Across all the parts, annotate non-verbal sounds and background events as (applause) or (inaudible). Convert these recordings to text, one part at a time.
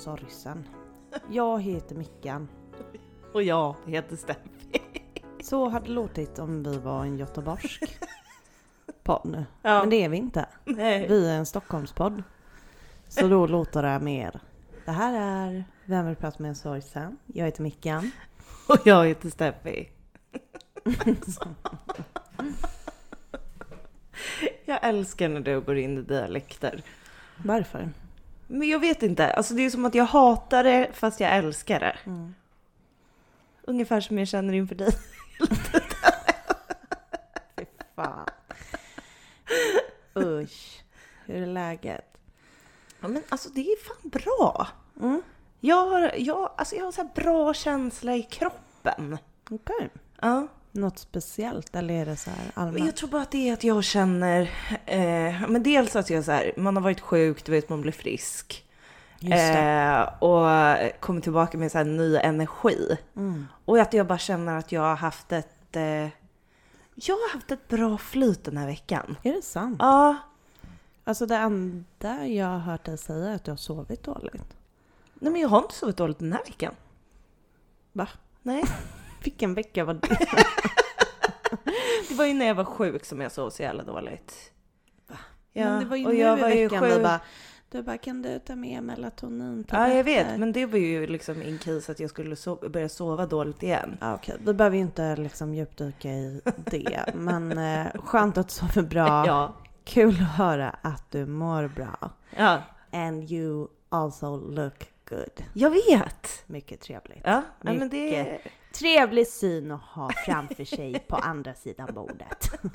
sorgsen. Jag heter Mickan. Och jag heter Steffi. Så hade det låtit om vi var en göteborgsk (laughs) podd. Ja. Men det är vi inte. Nej. Vi är en Stockholmspodd. Så då låter det mer. Det här är Vem vill prata med en sorgsen? Jag heter Mickan. Och jag heter Steffi. (laughs) jag älskar när du går in i dialekter. Varför? Men jag vet inte, alltså det är som att jag hatar det fast jag älskar det. Mm. Ungefär som jag känner inför dig. Fy fan. Usch. Hur är läget? Ja, men alltså det är fan bra. Mm. Jag har, jag, alltså jag har så här bra känsla i kroppen. Okej. Ja. Något speciellt eller är det så här allmänt? jag tror bara att det är att jag känner, eh, men dels att jag så här, man har varit sjuk, du vet man blir frisk. Eh, och kommer tillbaka med så här ny energi. Mm. Och att jag bara känner att jag har haft ett, eh, jag har haft ett bra flyt den här veckan. Är det sant? Ja, Alltså det enda jag har hört dig säga är att du har sovit dåligt. nej men jag har inte sovit dåligt den här veckan. Va? Nej, Vilken vecka var det? det var ju när jag var sjuk som jag sov så jävla dåligt. Va? Ja, Men det var ju och nu jag i var ju veckan sjuk. bara, du bara kan du ta med melatonin Ja, jag vet, men det var ju liksom in case att jag skulle so- börja sova dåligt igen. Ja, okej, vi behöver ju inte liksom djupdyka i det. (laughs) men eh, skönt att du sover bra. (laughs) Ja, Kul att höra att du mår bra. ja, And you also look good. jag vet. Mycket trevligt. Ja, nej, men det... Trevlig syn att ha framför sig på (laughs) andra sidan bordet. (laughs)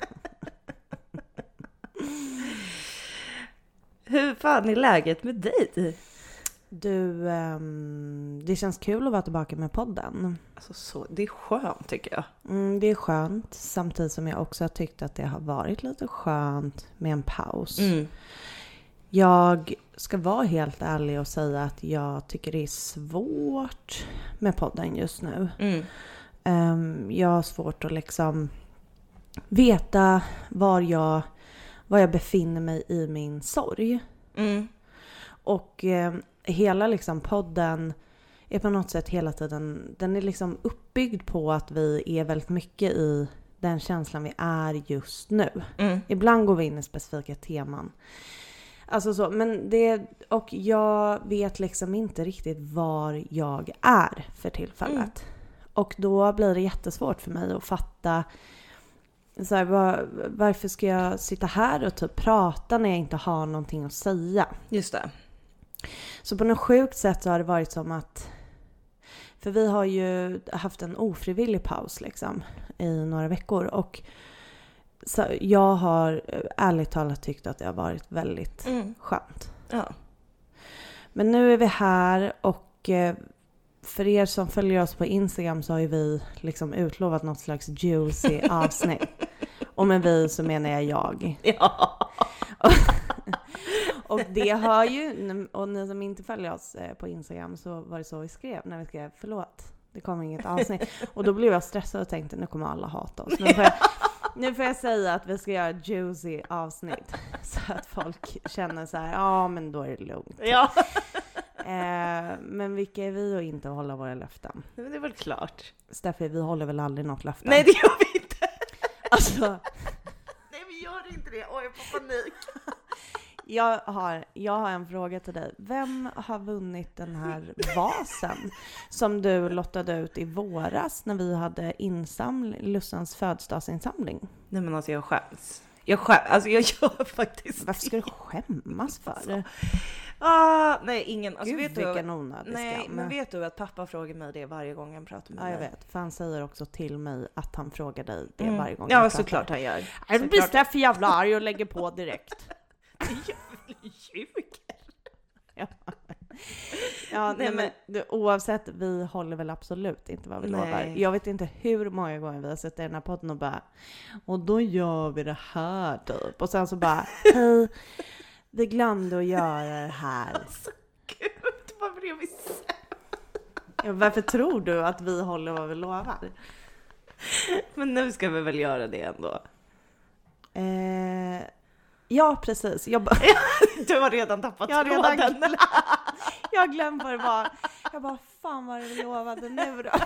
Hur fan är läget med dig? Du, ehm, det känns kul att vara tillbaka med podden. Alltså så, det är skönt tycker jag. Mm, det är skönt, samtidigt som jag också har tyckt att det har varit lite skönt med en paus. Mm. Jag ska vara helt ärlig och säga att jag tycker det är svårt med podden just nu. Mm. Ehm, jag har svårt att liksom veta var jag, var jag befinner mig i min sorg. Mm. Och eh, hela liksom podden är på något sätt hela tiden, den är liksom uppbyggd på att vi är väldigt mycket i den känslan vi är just nu. Mm. Ibland går vi in i specifika teman. Alltså så, men det, och jag vet liksom inte riktigt var jag är för tillfället. Och då blir det jättesvårt för mig att fatta så här, var, varför ska jag sitta här och typ prata när jag inte har någonting att säga? Just det. Så på något sjukt sätt så har det varit som att... För vi har ju haft en ofrivillig paus liksom i några veckor och så jag har eh, ärligt talat tyckt att det har varit väldigt Mm. skönt. Ja. Men nu är vi här och eh, för er som följer oss på Instagram så har ju vi liksom utlovat något slags juicy (laughs) avsnitt. Och med vi så menar jag jag. Ja. (laughs) Och det har ju, och ni som inte följer oss eh, på Instagram så var det så vi skrev när vi skrev förlåt, det kommer inget avsnitt. (laughs) Och då blev jag stressad och tänkte nu kommer alla hata oss. Får jag, nu får jag säga att vi ska göra ett juicy avsnitt. (laughs) Så att folk känner så här, ja men då är det lugnt. Ja. (laughs) Eh, men vilka är vi att inte hålla våra löften? Men det är väl klart. Steffi, vi håller väl aldrig något löfte? Nej det gör vi inte. Alltså, (laughs) Nej vi gör inte det. Åh jag får panik. Jag har, jag har en fråga till dig. Vem har vunnit den här vasen som du lottade ut i våras när vi hade insamling, Lussans födelsedagsinsamling? Nej men alltså jag skäms. Jag skäms. Alltså jag gör (laughs) faktiskt Varför ska du skämmas för? Ah, nej ingen. Alltså Gud vet du. vilken onödig Nej skam. men vet du att pappa frågar mig det varje gång han pratar med Ja, jag mig? vet. För han säger också till mig att han frågar dig det Mm. varje gång Ja jag såklart han gör. Jag blir Såklart. Steffi jävla arg och lägger på direkt. Ljuger. Ja, nej, Nej, men du, oavsett, vi håller väl absolut inte vad vi Nej. lovar. Jag vet inte hur många gånger vi har suttit i den här podden och bara och då gör vi det här typ. Och sen så bara hej, vi glömde att göra det här. (laughs) Alltså gud vad blev vi? Ja, varför tror du att vi håller vad vi lovar? Men nu ska vi väl göra det ändå. Eh, ja, precis. Jag, bara- (laughs) Du har redan tappat jag, redan, tråden. (laughs) Jag glömt vad det var. Jag bara, fan vad vi lovade nu då. (laughs)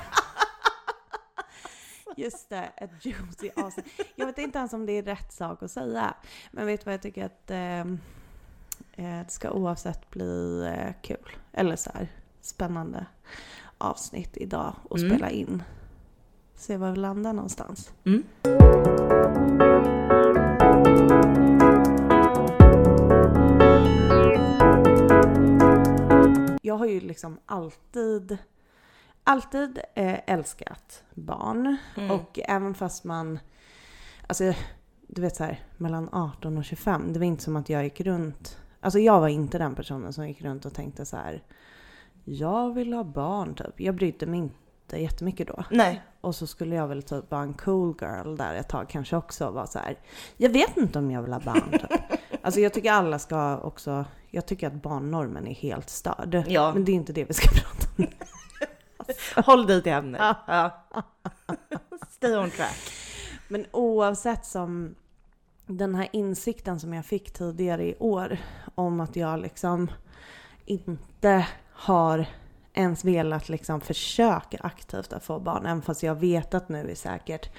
Just det, ett juicy avsnitt. Jag vet inte ens om det är rätt sak att säga. Men vet du vad jag tycker att eh, det ska oavsett bli eh, kul. Eller så här, spännande avsnitt idag att Mm. spela in. Se var vi landar någonstans. Mm. Jag har ju liksom alltid, alltid eh, älskat barn. Mm. Och även fast man, alltså du vet så här, mellan 18 och 25, det var inte som att jag gick runt, alltså jag var inte den personen som gick runt och tänkte så här, jag vill ha barn typ. Jag brydde mig inte jättemycket då. Nej. Och så skulle jag väl typ vara en cool girl där ett tag kanske också och vara så här. Jag vet inte om jag vill ha barn typ. (laughs) Alltså jag tycker alla ska också, jag tycker att barnnormen är helt störd. Ja. Men det är inte det vi ska (laughs) prata om. (laughs) Håll dig till ämnet. Ja. Stay on track. Men oavsett som den här insikten som jag fick tidigare i år om att jag liksom inte har ens velat liksom försöka aktivt att få barn. Även fast jag vet att nu i säkert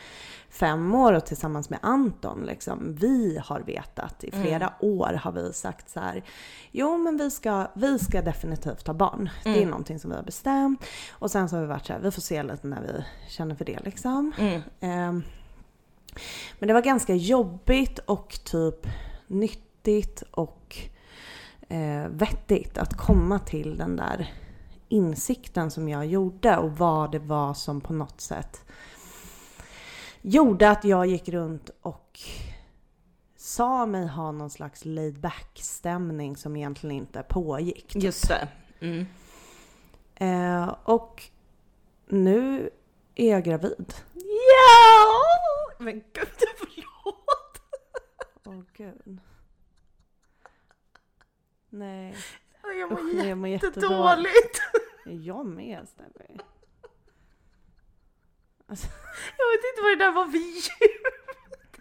fem år och tillsammans med Anton liksom, vi har vetat i flera år har vi sagt så här. Jo men vi ska, vi ska definitivt ha barn. Det är Mm. någonting som vi har bestämt. Och sen så har vi varit så här, vi får se lite när vi känner för det liksom. Mm. Ehm, Men det var ganska jobbigt och typ nyttigt och eh, vettigt att komma till den där insikten som jag gjorde och vad det var som på något sätt gjorde att jag gick runt och sa mig ha någon slags laid back stämning som egentligen inte pågick. Just det. Mm. Eh, och nu är jag gravid. Ja! Men gud, (laughs) förlåt. Åh gud. Nej, Jag usch, mår jag mår jättedåligt. Jag med Steffi. Alltså, Jag vet inte vad det där var ljud.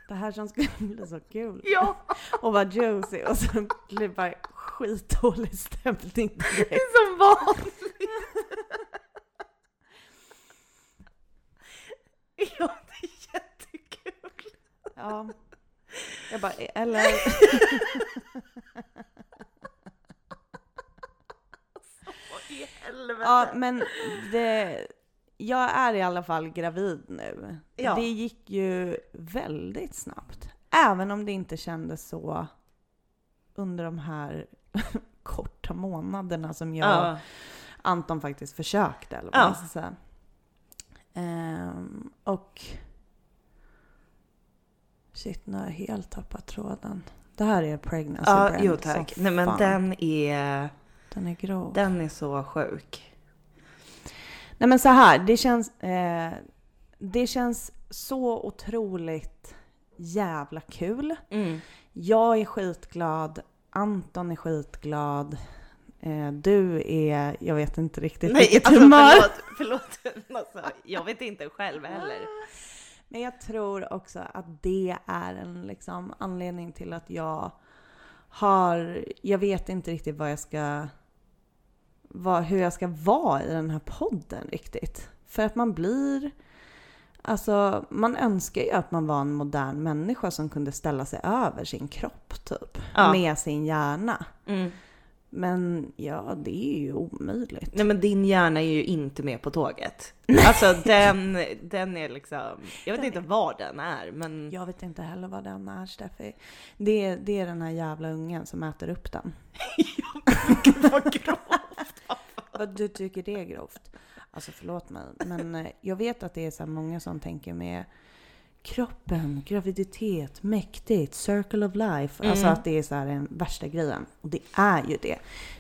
det här som skulle bli så kul. Ja, Och vara juicy och så blir det bara skitdålig stämning det direkt. är som vanligt. Ja, det är jättekul. Ja. Jag bara, eller... (laughs) Vad (laughs) i helvete? Ja, men det... Jag är i alla fall gravid nu. Ja. Det gick ju väldigt snabbt. Även om det inte kändes så under de här (laughs) korta månaderna som jag Ja. Anton faktiskt försökte. Eller vad Ja. man ska säga. Ehm, och... Shit, nu har jag helt tappat tråden. Det här är pregnancy Ja, brand jo tack. Nej men fan. den är, Den är grov. den är så sjuk. Nej men så här, det känns, eh, det känns så otroligt jävla kul. Mm. Jag är skitglad, Anton är skitglad. Eh, du är, jag vet inte riktigt Nej, vilket alltså, humör. förlåt, förlåt. Alltså, jag vet inte själv heller. Men jag tror också att det är en liksom anledning till att jag har, jag vet inte riktigt vad jag ska, vad, hur jag ska vara i den här podden riktigt. För att man blir, alltså man önskar ju att man var en modern människa som kunde ställa sig över sin kropp typ. Ja. Med sin hjärna. Mm. Men ja, det är ju omöjligt. Nej men din hjärna är ju inte med på tåget. Alltså den, den är liksom, jag vet inte var den är men Jag vet inte heller vad den är Steffi. Det är, det är den här jävla ungen som äter upp den. (laughs) vad grovt. (laughs) Vad du tycker det är grovt? Alltså förlåt mig, men eh, jag vet att det är så här många som tänker med kroppen, graviditet, mäktigt, circle of life. Alltså Mm. att det är så här den värsta grejen. Och det är ju det.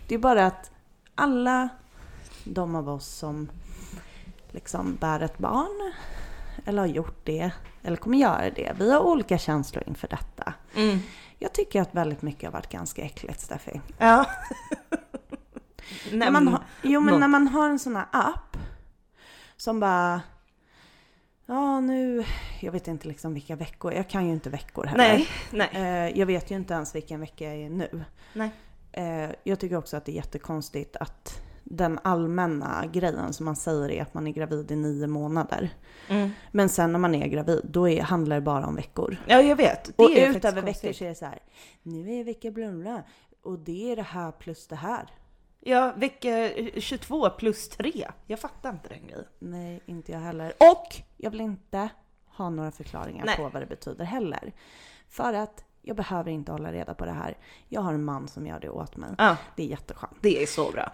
Det är bara att alla de av oss som liksom bär ett barn, eller har gjort det, eller kommer göra det. Vi har olika känslor inför detta. Mm. Jag tycker att väldigt mycket har varit ganska äckligt, Steffi. Ja. (laughs) När man har, jo men något- när man har en sån här app som bara Ja nu, jag vet inte liksom vilka veckor, jag kan ju inte veckor heller. nej, nej. Eh, jag vet ju inte ens vilken vecka jag är nu. Nej. eh, jag tycker också att det är jättekonstigt att den allmänna grejen som man säger är att man är gravid i nio månader. Mm. Men sen när man är gravid, då är, handlar det bara om veckor. Ja, jag vet. Det och är ju ut faktiskt över veckor så är det så här, nu är vecka blumla och det är det här plus det här. Ja, vecka 22 plus 3. Jag fattar inte den grejen. Nej, inte jag heller. Och jag vill inte ha några förklaringar Nej. på vad det betyder heller. För att jag behöver inte hålla reda på det här. Jag har en man som gör det åt mig. Ja, Det är jätteskönt. det är så bra.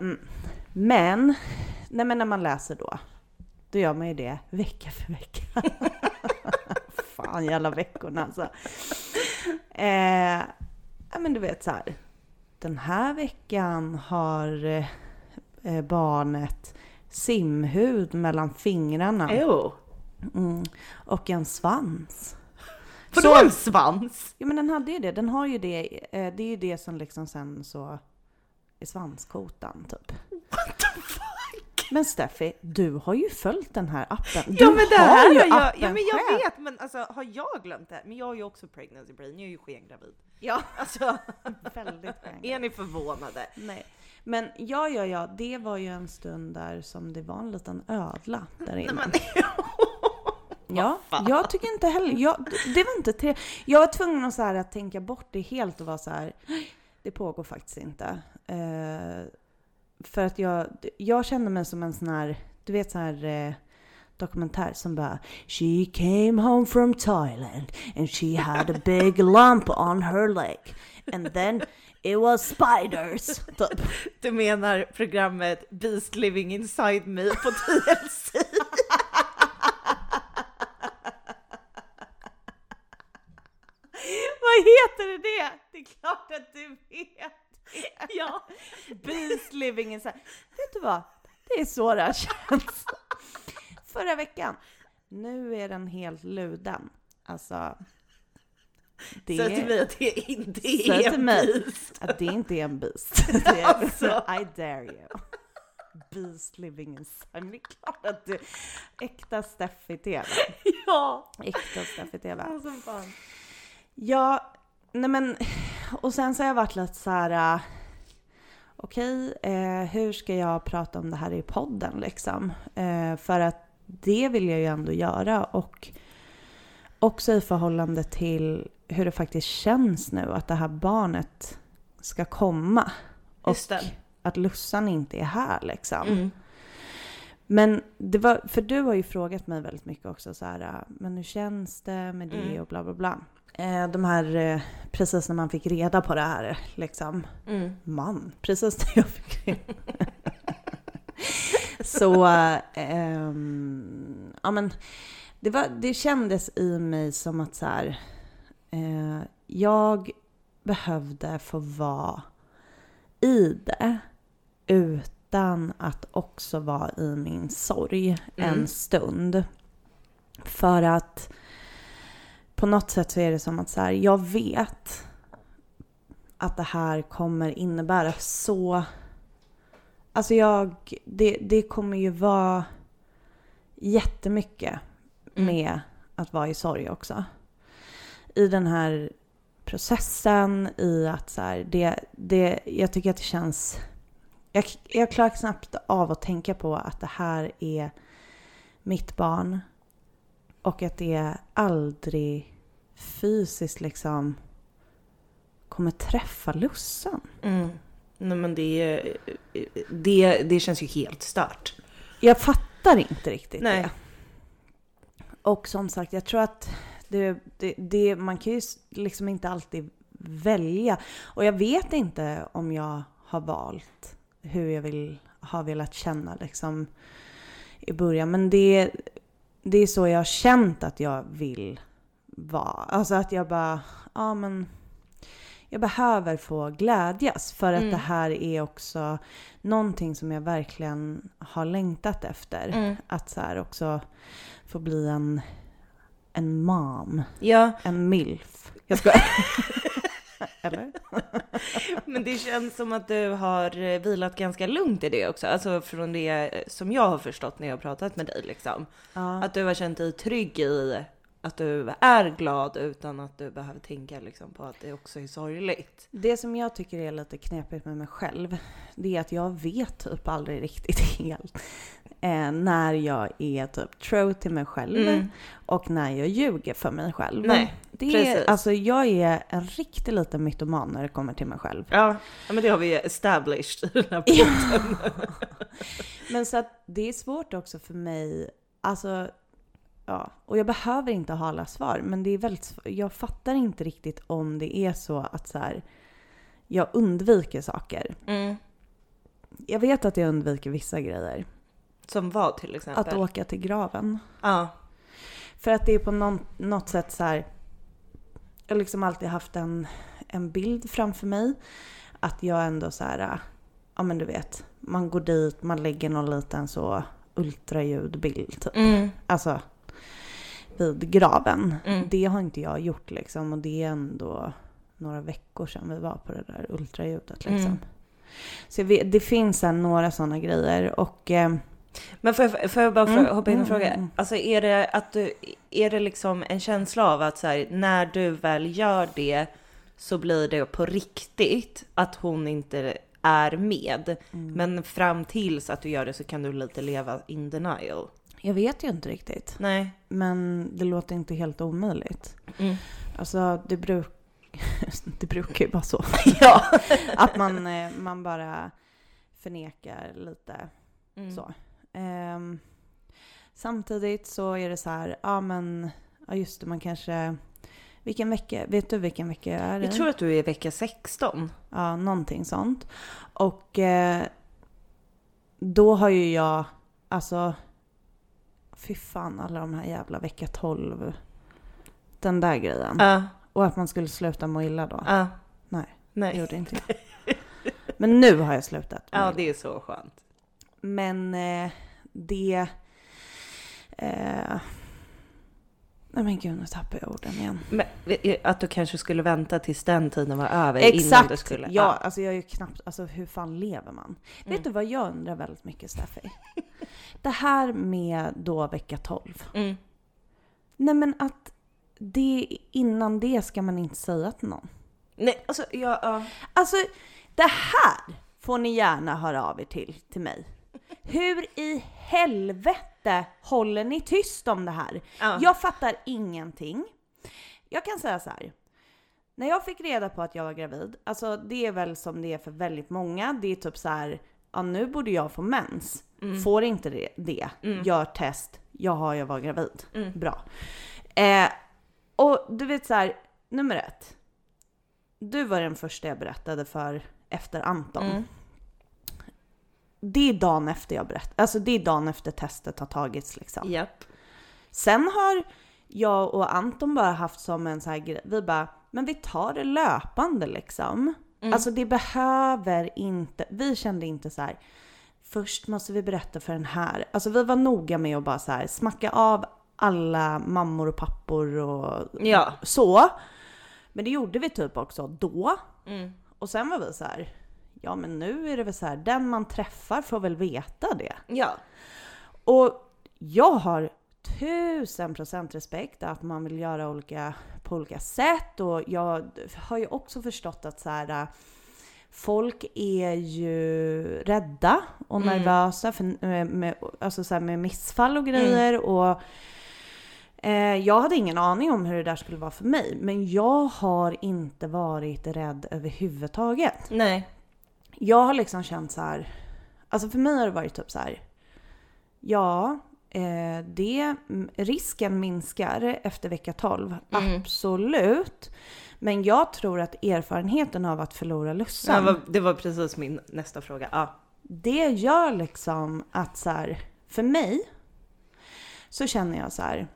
Men, nej men när man läser då, då gör man ju det vecka för vecka. (laughs) Fan jävla veckorna alltså. Eh, ja men du vet så här. Den här veckan har eh, barnet simhud mellan fingrarna mm, och en svans. Vadå en svans? Ja men den hade ju det. Den har ju det. Eh, det är ju det som liksom sen så är svanskotan typ. What the fuck? Men Steffi, du har ju följt den här appen. Du Ja men det här ju har jag, appen ja men jag själv. vet men alltså har jag glömt det? Men jag har ju också pregnancy brain, jag är ju skengravid. Ja, Alltså, väldigt skönt. är ni förvånade? Nej. Men ja, ja, ja, det var ju en stund där som det var en liten ödla där inne. Nej, men, (laughs) ja, jag tycker inte heller, jag, det var inte tre. Jag var tvungen att, så här, att tänka bort det helt och vara så här, det pågår faktiskt inte. Eh, för att jag, jag kände mig som en sån här, du vet så här eh, dokumentär som bara She came home from Thailand and she had a big lump on her leg and then it was spiders. Typ. (laughs) Du menar programmet Beast Living Inside Me på TLC? (laughs) Vad heter det? Det är klart att du vet ja. Beast living inside. Vet du vad? Det är så det har känts. Förra veckan. Nu är den helt luden. Alltså. Det Säg till mig att det inte är en beast. att det inte är en beast. (laughs) Det är, Alltså. I dare you. Beast living inside. Det är klart att du... Äkta Steffi TV. (laughs) Ja. Äkta Steffi TV. Alltså fan. Ja, nej men och sen så har jag varit lite så här. äh, Okej, eh, hur ska jag prata om det här i podden liksom? Eh, för att det vill jag ju ändå göra och också i förhållande till hur det faktiskt känns nu att det här barnet ska komma. Och att Lussan inte är här liksom. Mm. Men det var, för du har ju frågat mig väldigt mycket också så här, men hur känns det med det Mm. och bla bla bla. Eh, de här, eh, precis när man fick reda på det här liksom, Mm. man, precis när jag fick reda (laughs) Så, ehm, ja men, det, var, det kändes i mig som att så här, eh, jag behövde få vara i det utan att också vara i min sorg en Mm. stund. För att på något sätt så är det som att så här, jag vet att det här kommer innebära så... Alltså jag, det, det kommer ju vara jättemycket Mm. med att vara i sorg också. I den här processen, i att så här, det, det, jag tycker att det känns... Jag, jag klarar knappt av att tänka på att det här är mitt barn och att det aldrig fysiskt liksom kommer träffa Lussan. Mm. Nej men det, det, det känns ju helt stört. Jag fattar inte riktigt Nej. det. Och som sagt, jag tror att det, det, det, man kan ju liksom inte alltid välja. Och jag vet inte om jag har valt hur jag vill, har velat känna liksom i början. Men det, det är så jag har känt att jag vill vara. Alltså att jag bara, ja men jag behöver få glädjas för att Mm. det här är också någonting som jag verkligen har längtat efter. Mm. Att så här också få bli en, en mom, Ja, en milf. Jag skojar. (laughs) Eller? men det känns som att du har vilat ganska lugnt i det också. Alltså från det som jag har förstått när jag har pratat med dig liksom. Ja. Att du har känt dig trygg i att du är glad utan att du behöver tänka liksom på att det också är sorgligt. Det som jag tycker är lite knepigt med mig själv, det är att jag vet typ aldrig riktigt (laughs) helt eh, när jag är typ true till mig själv Mm. och när jag ljuger för mig själv. Nej, det är, precis. alltså jag är en riktig liten mytoman när det kommer till mig själv. Ja, men det har vi established i den här podden. (laughs) Men så att det är svårt också för mig, alltså ja, och jag behöver inte ha alla svar, men det är väldigt jag fattar inte riktigt om det är så att så här, jag undviker saker. Mm. Jag vet att jag undviker vissa grejer. Som vad till exempel? Att åka till graven. Ja. För att det är på någon, något sätt så här. Jag har liksom alltid haft en, en bild framför mig. Att jag ändå så här, ja men du vet, man går dit, man lägger någon liten så ultraljudbild typ. Mm. Alltså vid graven. Mm. Det har inte jag gjort liksom och det är ändå några veckor sedan vi var på det där ultraljudet liksom. Mm. Så vet, det finns här några sådana grejer och eh, Men får jag, får jag bara Mm, hoppa in och mm, fråga? mm. Alltså är det att du, är det liksom en känsla av att så här, när du väl gör det så blir det på riktigt att hon inte är med. Mm. Men fram tills att du gör det så kan du lite leva in denial. Jag vet ju inte riktigt. Nej. Men det låter inte helt omöjligt. Mm. Alltså det, bruk... (laughs) det brukar ju vara så. (laughs) Ja. (laughs) Att man, eh, man bara förnekar lite Mm. så. Ehm, samtidigt så är det så här, ja men, ja just det, man kanske, vilken vecka, vet du vilken vecka jag är i? Jag tror att du är vecka 16. Ja, någonting sånt. Och eh, då har ju jag, alltså, fy fan alla de här jävla vecka 12, den där grejen. Ja. Och att man skulle sluta må illa då. Ja. Nej, det Nej. gjorde inte jag. (laughs) Men nu har jag slutat. Ja, det är så skönt. Men eh, det... Eh, nej men gud, nu tappar jag orden igen. Men, eh, att du kanske skulle vänta tills den tiden var över innan du Exakt! skulle... Ja, alltså jag är ju knappt... Alltså hur fan lever man? Mm. Vet du vad jag undrar väldigt mycket, Steffi? det här med då vecka 12. Mm. Nej men att det, innan det ska man inte säga till någon. Nej, alltså ja, ja. Alltså, det här får ni gärna höra av er till, till mig. Hur i helvete håller ni tyst om det här? Ja. Jag fattar ingenting. Jag kan säga så här. När jag fick reda på att jag var gravid, alltså det är väl som det är för väldigt många. Det är typ så här, ja nu borde jag få mens. Får inte det, det. gör test, jaha jag var gravid. Bra. Eh, och du vet så här, nummer ett. Du var den första jag berättade för efter Anton. Mm. Det är dagen efter jag berättade, alltså det är dagen efter testet har tagits liksom. Japp. Sen har jag och Anton bara haft som en så här grej, vi bara, men vi tar det löpande liksom. Alltså det behöver inte, vi kände inte så här. först måste vi berätta för den här. Alltså vi var noga med att bara så här smacka av alla mammor och pappor och Ja. så. Men det gjorde vi typ också då. Mm. Och sen var vi så här, ja men nu är det väl så här, den man träffar får väl veta det. Ja. Och jag har tusen procent respekt att man vill göra olika på olika sätt och jag har ju också förstått att så här, folk är ju rädda och Mm. nervösa för, med, alltså så här med missfall och grejer och eh, jag hade ingen aning om hur det där skulle vara för mig men jag har inte varit rädd överhuvudtaget Nej. Jag har liksom känt så här. Alltså för mig har det varit typ så här. Ja, eh, det, risken minskar efter vecka 12. Mm. Absolut. Men jag tror att erfarenheten av att förlora Ja, lussan. vad- det var precis min nästa fråga. Ja. Det gör liksom att så här, för mig så känner jag så här.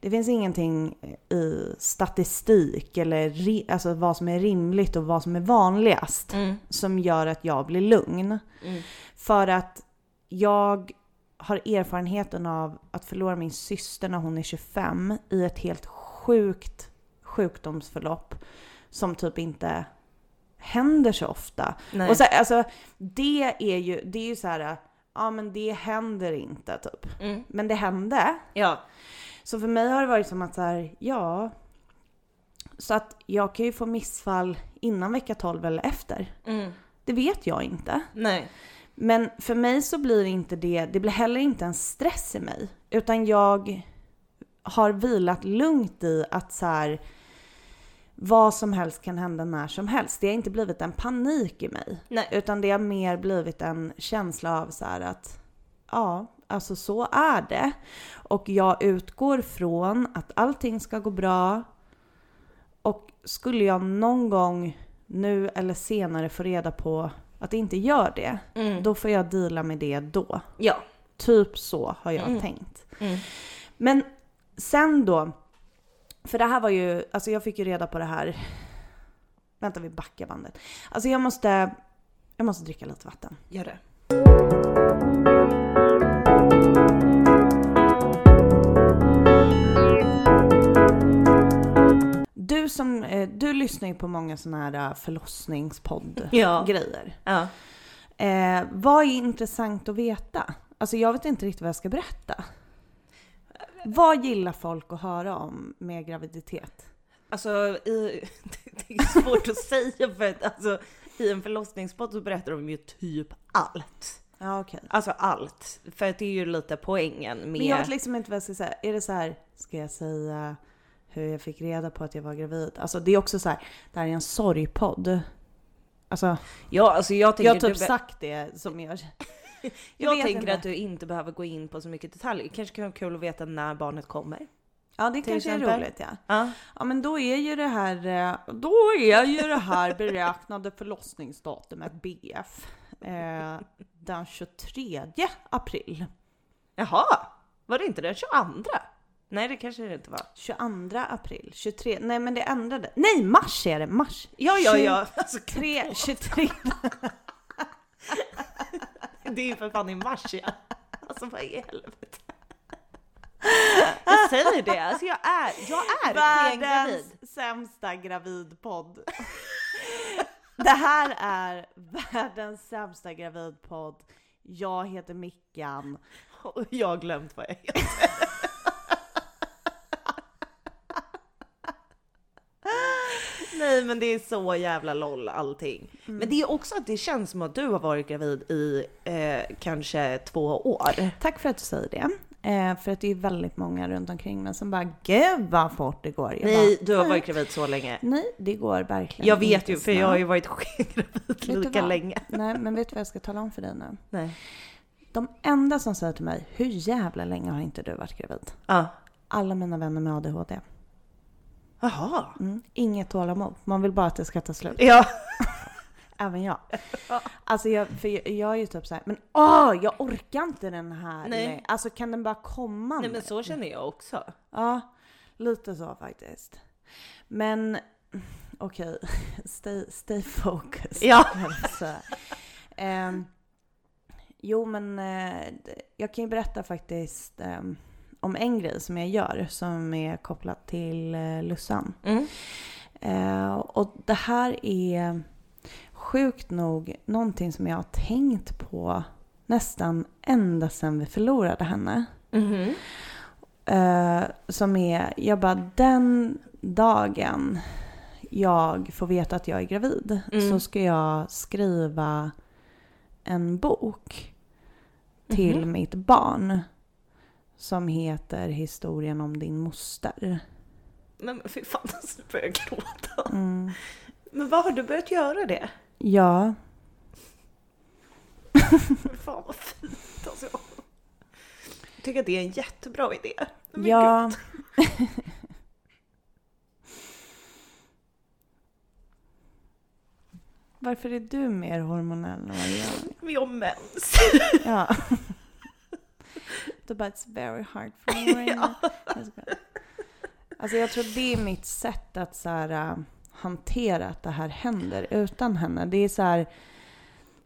Det finns ingenting i statistik eller alltså vad som är rimligt och vad som är vanligast Mm. som gör att jag blir lugn. Mm. För att jag har erfarenheten av att förlora min syster när hon är 25 i ett helt sjukt sjukdomsförlopp som typ inte händer så ofta. Nej. Och så, alltså, det är ju, det är ju så här, ja men det händer inte typ. Mm. Men det hände. Ja. Så för mig har det varit som att så här, ja. Så att jag kan ju få missfall innan vecka 12 eller efter. Mm. Det vet jag inte. Nej. Men för mig så blir det inte det, det blir heller inte en stress i mig. Utan jag har vilat lugnt i att så här, vad som helst kan hända när som helst. Det har inte blivit en panik i mig. Nej. Utan det har mer blivit en känsla av så att ja, alltså så är det. Och jag utgår från att allting ska gå bra. Och skulle jag någon gång nu eller senare få reda på att det inte gör det, Mm. då får jag deala med det då. Ja. Typ så har jag Mm. tänkt. Mm. Men sen då, för det här var ju, alltså jag fick ju reda på det här, vänta vi backar bandet. Alltså jag måste, jag måste dricka lite vatten. Gör det. Som, eh, du lyssnar ju på många sådana här (laughs) Ja. förlossningspodd-grejer. Ja. Eh, vad är intressant att veta? Alltså jag vet inte riktigt vad jag ska berätta. Vad gillar folk att höra om med graviditet? Alltså, i, (laughs) det är svårt att (laughs) säga för att alltså, i en förlossningspodd så berättar de ju typ allt. Ja okej. Alltså allt. För att det är ju lite poängen med... Men jag vet liksom inte vad jag ska säga. Är det så här, ska jag säga hur jag fick reda på att jag var gravid? Alltså det är också så här, det här är en sorgpodd. Alltså, ja, alltså jag tänker... jag har typ sagt det som (laughs) (laughs) jag... jag vet tänker inte. att du inte behöver gå in på så mycket detaljer. Kanske kan vara kul att veta när barnet kommer. Ja det kanske är exempel. roligt ja. Ja. Ja men då är ju det här, eh, då är ju det här beräknade förlossningsdatumet BF eh, den 23 april. Jaha, var det inte den 22? Nej, det kanske det inte var. 22 april, 23, nej men det ändrade. Nej mars är det, mars! Ja, ja, ja. Alltså, 23, 23. (laughs) det är ju för fan i mars ja. Alltså vad i helvete. Jag säger det, alltså jag är, jag är. Världens sämsta gravidpodd. Det här är världens sämsta gravidpodd. Jag heter Mickan. Och jag har glömt vad jag heter. Nej men det är så jävla loll allting. Men det är också att det känns som att du har varit gravid i eh, kanske två år. Tack för att du säger det. Eh, för att det är väldigt många runt omkring mig som bara “Gud vad fort det går”. Jag Nej, bara, du har varit gravid så länge. Nej, det går verkligen Jag vet ju för jag har ju varit (laughs) du lika länge. Nej, men vet du vad jag ska tala om för dig nu? Nej. De enda som säger till mig “Hur jävla länge har inte du varit gravid?” Ja. Alla mina vänner med ADHD. Jaha. Mm. Inget tålamod. Man vill bara att det ska ta slut. Ja. (laughs) Även jag. (laughs) Alltså jag, för jag, jag är ju typ såhär, men åh, jag orkar inte den här. Nej. med- Alltså kan den bara komma Nej men så känner jag också. Ja, lite så faktiskt. Men okej, (laughs) stay, stay focused. Ja. Så, ehm, jo men d- jag kan ju berätta faktiskt ehm, om en grej som jag gör som är kopplat till eh, Lussan. Mm. Eh, och det här är sjukt nog någonting som jag har tänkt på nästan ända sedan vi förlorade henne. Mhm. Eh, som är, jag bara den dagen jag får veta att jag är gravid Mm. så ska jag skriva en bok till Mhm. mitt barn. Som heter Historien om din moster. Men fy fan, (laughs) alltså, nu börjar jag gråta. Mm. Men vad har du börjat göra det? Ja, Fy (laughs) fan vad fint alltså. Jag tycker att det är en jättebra idé. Men ja. (laughs) Varför är du mer hormonell än vad jag är? Jag har mens. Ja. Du bara, it's very hard for me (laughs) right now. Alltså jag tror det är mitt sätt att så här, äh, hantera att det här händer utan henne. Det är så här,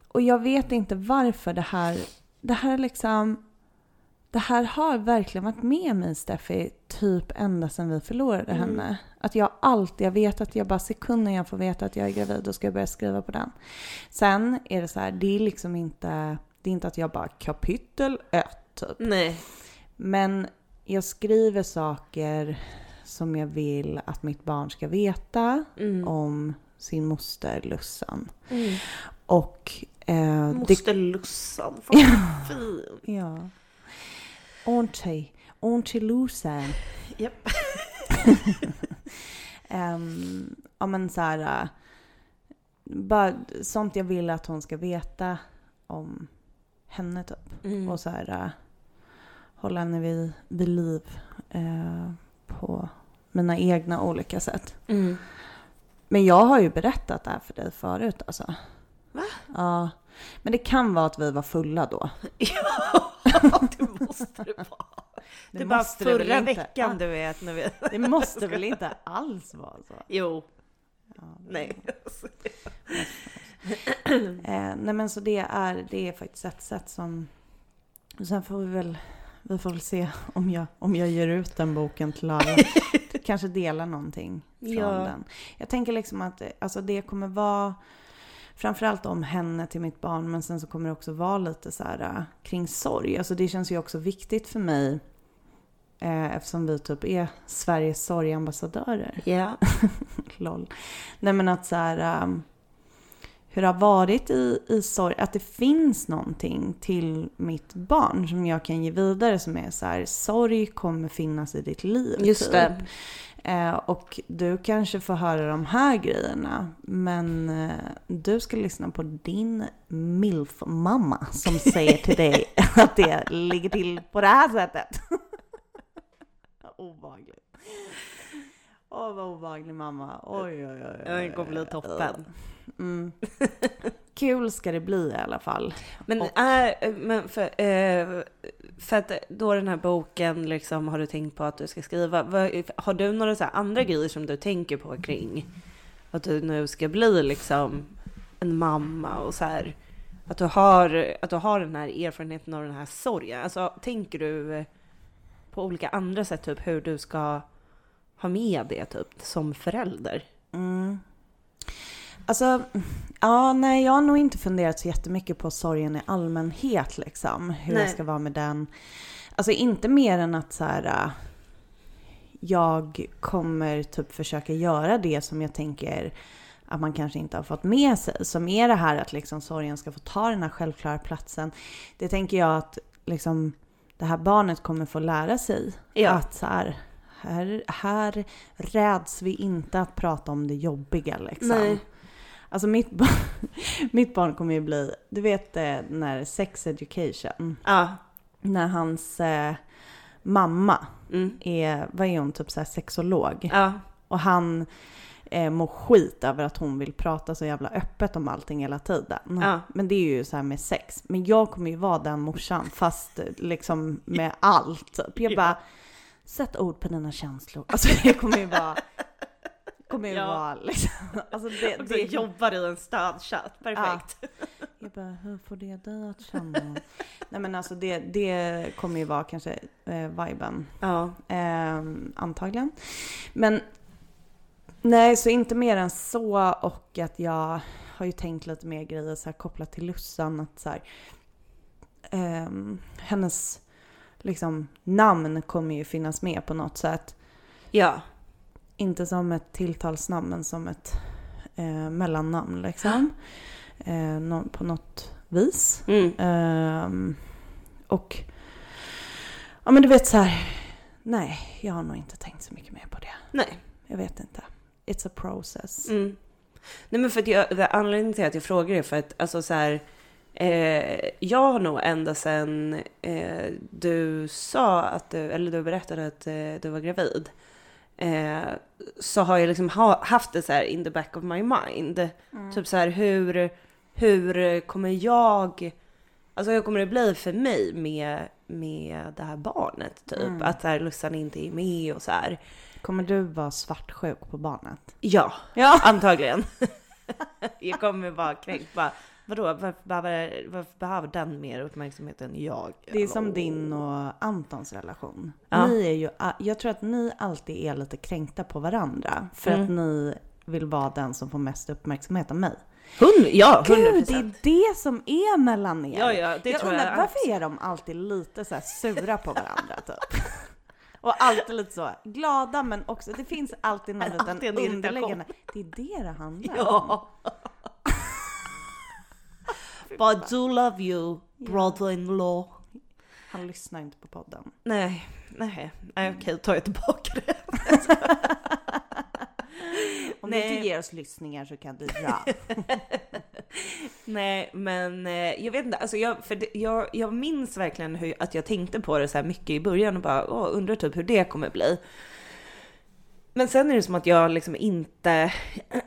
och jag vet inte varför det här, det här liksom, det här har verkligen varit med mig Steffi, typ ända sedan vi förlorade Mm. henne. Att jag alltid, jag vet att jag bara sekunden jag får veta att jag är gravid, då ska jag börja skriva på den. Sen är det så här, det är liksom inte, det är inte att jag bara kapitel ett typ. Nej. Men jag skriver saker som jag vill att mitt barn ska veta Mm. om sin moster Lussan. Mm. Och eh, det Moster Lussan, fan vad fin. (laughs) Ja. Auntie. Auntie Lusan. Japp. (laughs) Ja men så här. äh, Bara sånt jag vill att hon ska veta om henne typ. Mm. Och så här. Hålla henne vid, vid liv. eh, på mina egna olika sätt. Mm. Men jag har ju berättat det här för dig förut alltså. Va? Ja. Men det kan vara att vi var fulla då. (laughs) Ja, det måste det vara. Det, Det bara förra inte. veckan Ah. du vet när vi... Det måste väl (laughs) inte alls vara så? Jo, Ja, nej. Eh, nej men så det är, det är faktiskt ett sätt som... Sen får vi väl, vi får väl se om jag, om jag ger ut den boken till alla. (laughs) Kanske dela någonting från Ja. den. Jag tänker liksom att alltså det kommer vara framförallt om henne till mitt barn men sen så kommer det också vara lite så här eh, kring sorg. Alltså det känns ju också viktigt för mig eh, eftersom vi typ är Sveriges sorgambassadörer. Ja. (laughs) LOL. Nej men att så här, um, hur det har varit i, i sorg, att det finns någonting till mitt barn som jag kan ge vidare som är så här, sorg kommer finnas i ditt liv. Just typ. det. Eh, och du kanske får höra de här grejerna, men eh, du ska lyssna på din milf-mamma som säger till dig (laughs) att det ligger till på det här sättet. (laughs) Obehagligt. Åh, vad obehaglig mamma. Oj, oj, oj. oj, Det kommer bli toppen. Mm. (laughs) Kul ska det bli i alla fall. Men, Och- är, men för, eh, för att då den här boken liksom har du tänkt på att du ska skriva. Har du några så andra grejer som du tänker på kring att du nu ska bli liksom en mamma och så här. Att du har, att du har den här erfarenheten av den här sorgen. Alltså tänker du på olika andra sätt, typ hur du ska ha med det typ som förälder? Mm. Alltså, ja, nej, jag har nog inte funderat så jättemycket på sorgen i allmänhet liksom. Hur Nej. jag ska vara med den. Alltså inte mer än att så här, äh, jag kommer typ försöka göra det som jag tänker att man kanske inte har fått med sig. Som är det här att liksom sorgen ska få ta den här självklara platsen. Det tänker jag att liksom det här barnet kommer få lära sig. Ja. Att så här, här, här räds vi inte att prata om det jobbiga liksom. Nej. Alltså mitt, barn, (laughs) mitt barn kommer ju bli, du vet eh, när sex education, Ja. när hans eh, mamma Mm. är, vad är hon, typ så här sexolog. Ja. Och han eh, mår skit över att hon vill prata så jävla öppet om allting hela tiden. Ja. Men det är ju så här med sex. Men jag kommer ju vara den morsan fast liksom med (laughs) allt. Typ. Jag Ja. Sätt ord på dina känslor. Alltså (laughs) det kommer ju vara, kommer ju Ja. vara liksom. Alltså det, Och du det, jobbar i en stödchatt, perfekt. Jag bara, hur får det dig att känna? Nej men alltså det, det kommer ju vara kanske eh, viben. Ja. Eh, antagligen. Men nej, så inte mer än så och att jag har ju tänkt lite mer grejer så här kopplat till Lussan. Att så här, ehm, hennes liksom namn kommer ju finnas med på något sätt. Ja. Inte som ett tilltalsnamn men som ett eh, mellannamn liksom. Eh, nå- på något vis. Mm. Ehm, och ja men du vet så här. Nej, jag har nog inte tänkt så mycket mer på det. Nej. Jag vet inte. It's a process. Mm. Nej men för att jag, anledningen till att jag frågar är för att alltså så här, eh, jag har nog ända sedan eh, du sa att du, eller du berättade att eh, du var gravid, eh, så har jag liksom ha, haft det så här in the back of my mind. Typ så här hur, hur kommer jag, alltså hur kommer det bli för mig med, med det här barnet typ? Mm. Att så här, Lussan inte är med och så här. Kommer du vara svartsjuk på barnet? Ja, Ja. Antagligen. (laughs) jag kommer vara kränkt. Bara, vadå, varför behöver, varför behöver den mer uppmärksamhet än jag? Det är som din och Antons relation. Ja. Ni är ju, jag tror att ni alltid är lite kränkta på varandra. För Mm. att ni vill vara den som får mest uppmärksamhet av mig. Hund, ja, 100 Gud, det är det som är mellan er. Ja, ja, det jag tror undrar, jag. varför är de alltid lite så sura på varandra typ? (laughs) Och alltid lite så glada men också, det finns alltid någon liten underliggande. Det är det det handlar om. Ja. (laughs) But I do love you, brother-in-law. Han lyssnar inte på podden. Nej, nej, nej okej, tar jag tillbaka det. (laughs) Om Nej. du inte ger oss lyssningar så kan du dra. (laughs) Nej, men eh, jag vet inte, alltså jag, för det, jag, jag minns verkligen hur, att jag tänkte på det så här mycket i början och bara åh, undrar typ hur det kommer bli. Men sen är det som att jag liksom inte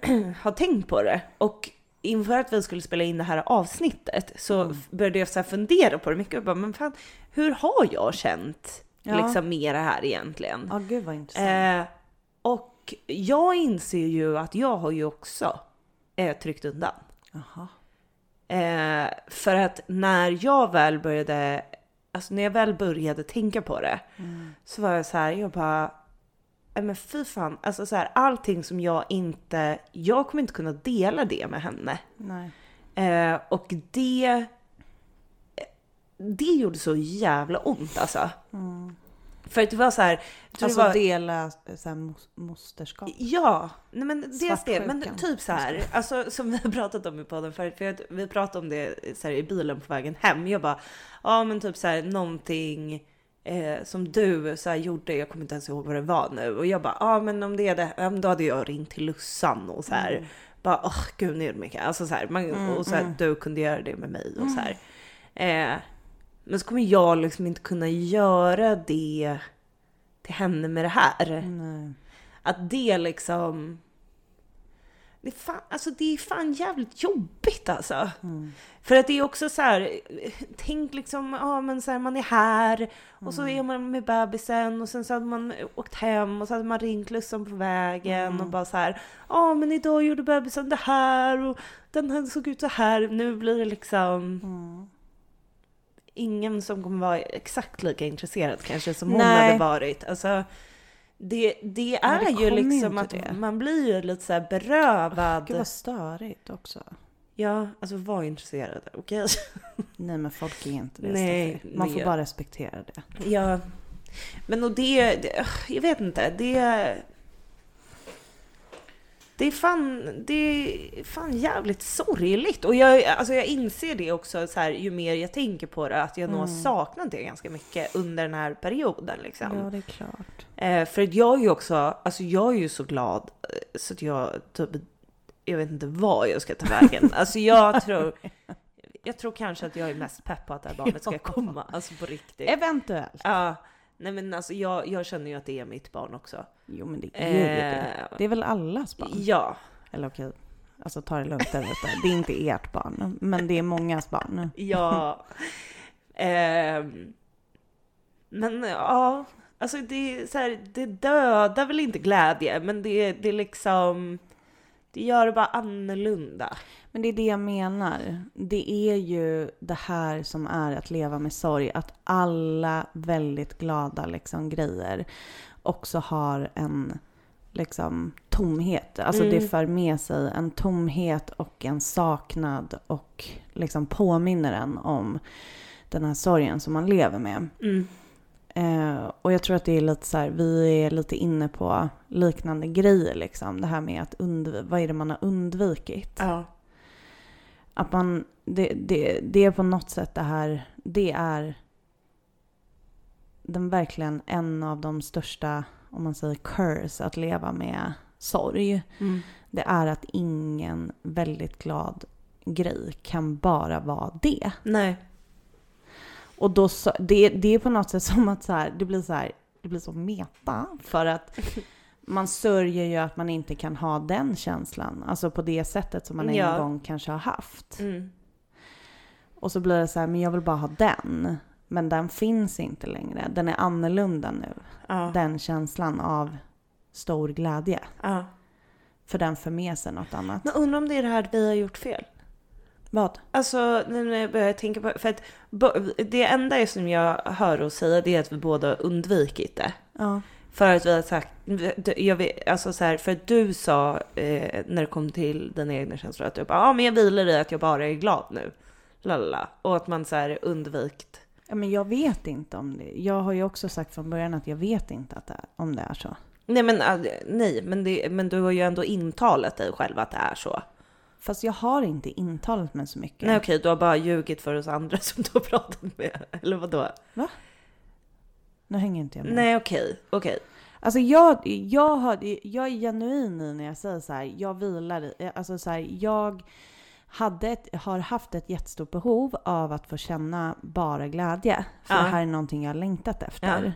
(clears throat) har tänkt på det. Och inför att vi skulle spela in det här avsnittet så Mm. började jag så fundera på det mycket och bara, men fan, hur har jag känt Ja. liksom med det här egentligen? Ja, gud vad intressant. Eh, och jag inser ju att jag har ju också eh, tryckt undan. Eh, för att när jag väl började, alltså när jag väl började tänka på det Mm. så var jag så här, jag bara, "Nej, men fy fan, alltså så här, allting som jag inte, jag kommer inte kunna dela det med henne. Eh, och det, det gjorde så jävla ont alltså. Mm. För att det var så här, jag Alltså det var, dela eh, så här, mos- mosterskap. Ja, nej men dels det, men typ så här, alltså som vi har pratat om i podden förut, för att vi pratade om det så här, i bilen på vägen hem. Jag bara, ja men typ så här någonting eh, som du så här, gjorde, jag kommer inte ens ihåg vad det var nu. Och jag bara, ja men om det är det, ja, då hade jag ringt till Lussan och så här, Mm. bara, åh gud nu är det mycket. Alltså så här, man, Mm, och så här, mm. du kunde göra det med mig och så här. Eh, men så kommer jag liksom inte kunna göra det till henne med det här. Att det liksom... Det är fan, alltså det är fan jävligt jobbigt alltså. Mm. För att det är också så här, tänk liksom, ja men så här, man är här och så är man med bebisen och sen så hade man åkt hem och så hade man ringt Lussan på vägen och bara så här, ja men idag gjorde bebisen det här och den här såg ut så här. Nu blir det liksom Mm. ingen som kommer vara exakt lika intresserad kanske som hon Nej. hade varit. Alltså, det, det är det ju liksom att det. man blir ju lite så här berövad. Gud vad störigt också. Ja, alltså var intresserad, okej? (laughs) Nej men folk är inte det Nej. Man får bara respektera det. Ja. Men och det, det, jag vet inte, det... Det är fan, det är fan jävligt sorgligt. Och jag, alltså jag inser det också så här, ju mer jag tänker på det, att jag nog har Mm. saknat det ganska mycket under den här perioden. Liksom. Ja det är klart. Eh, för att jag är ju också, alltså jag är ju så glad eh, så att jag typ, jag vet inte vad jag ska ta vägen. (laughs) Alltså jag tror, jag tror kanske att jag är mest pepp på att det här barnet ska komma, alltså på riktigt. Eventuellt. Ja, nej men alltså jag, jag känner ju att det är mitt barn också. Jo men det är ju det. Eh, Det är väl allas barn? Ja, Eller okej, alltså ta det lugnt där ute. Det är inte ert barn, men det är mångas barn. ja. Ehm, men ja, alltså det är så här, det dödar väl inte glädje, men det, det är liksom, det gör det bara annorlunda. Men det är det jag menar. Det är ju det här som är att leva med sorg. Att alla väldigt glada liksom, grejer också har en liksom, tomhet. Alltså Mm. det för med sig en tomhet och en saknad och liksom påminner en om den här sorgen som man lever med. Mm. Eh, och jag tror att det är lite så här, vi är lite inne på liknande grejer liksom. Det här med att undvika, vad är det man har undvikit? Ja. Att man, det, det, det är på något sätt det här, det är den verkligen en av de största, om man säger curse, att leva med sorg. Mm. Det är att ingen väldigt glad grej kan bara vara det. Nej. Och då så, det, det är på något sätt (laughs) som att så här, det blir så här, det blir så meta för att man sörjer ju att man inte kan ha den känslan, alltså på det sättet som man en Ja. gång kanske har haft. Mm. Och så blir det så här, men jag vill bara ha den. Men den finns inte längre. Den är annorlunda nu. Ja. Den känslan av stor glädje. ja. För den för med sig något annat. Men undrar om det är det här vi har gjort fel? Vad? Alltså nu när jag börjar tänka på för att det enda som jag hör och säga det är att vi båda undvikit det. Ja. För att vi har sagt, jag vet, alltså så här, för att du sa eh, när det kom till dina egna känslor att du bara, ja men jag vilar i att jag bara är glad nu. Lalla. Och att man så här undvikt Ja, men jag vet inte om det. Jag har ju också sagt från början att jag vet inte att det är, om det är så. Nej, men, äh, nej men, det, men du har ju ändå intalat dig själv att det är så. Fast jag har inte intalat mig så mycket. Nej okej, du har bara ljugit för oss andra (laughs) som du har pratat med. Eller vadå? Nu hänger inte jag med. Nej okej, okej. Alltså jag, jag, har, jag är genuin i när jag säger så här, jag vilar i, alltså så här, jag hade ett, har haft ett jättestort behov av att få känna bara glädje. För Ja. det här är någonting jag har längtat efter. Ja.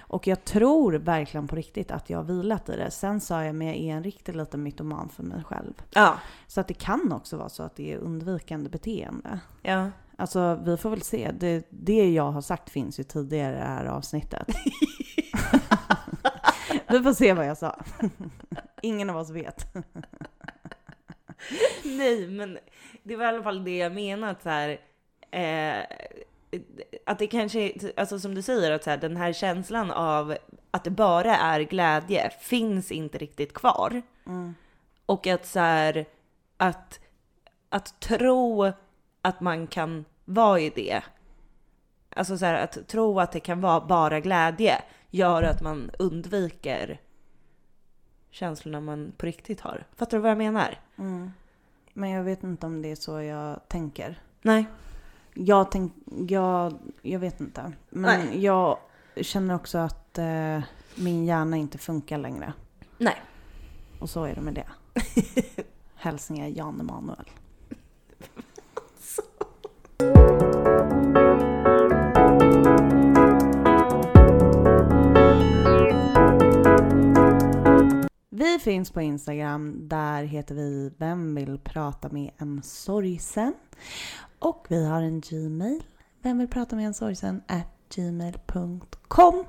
Och jag tror verkligen på riktigt att jag har vilat i det. Sen sa jag, men jag är en riktig liten mytoman för mig själv. Ja, Så att det kan också vara så att det är undvikande beteende. ja. Alltså vi får väl se. Det, det jag har sagt finns ju tidigare i det här avsnittet. (laughs) vi får se vad jag sa. Ingen av oss vet. (laughs) Nej, men det var i alla fall det jag menade att så här, eh, att det kanske, alltså som du säger, att så här, den här känslan av att det bara är glädje finns inte riktigt kvar. Och att så här, att, att tro att man kan vara i det, alltså så här, att tro att det kan vara bara glädje gör att man undviker känslorna man på riktigt har. Fattar du vad jag menar? Men jag vet inte om det är så jag tänker. Nej. Jag, tänk, jag, jag vet inte. Men Nej. jag känner också att eh, min hjärna inte funkar längre. Nej. Och så är det med det. (laughs) Hälsningar Jan Emanuel. Vi finns på Instagram. Där heter vi Vem vill prata med en sorgsen? Och vi har en Gmail. Vem vill prata med en sorgsen? At gmail.com.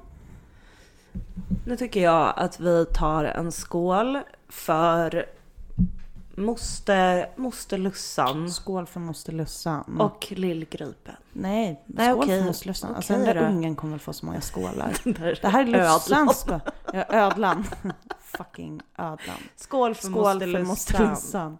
Nu tycker jag att vi tar en skål för Moster, moster Lussan Skål för moster Lussan. och Lillgripen. Nej, Nej, skål okej. för moster Lussan. Alltså Okej den där då. ungen kommer väl få så många skålar. (laughs) Det här är ödlan. Lussans skål. Ja, ödlan. (laughs) Fucking ödlan. Skål för Skål moster för moster Lussan. Lussan.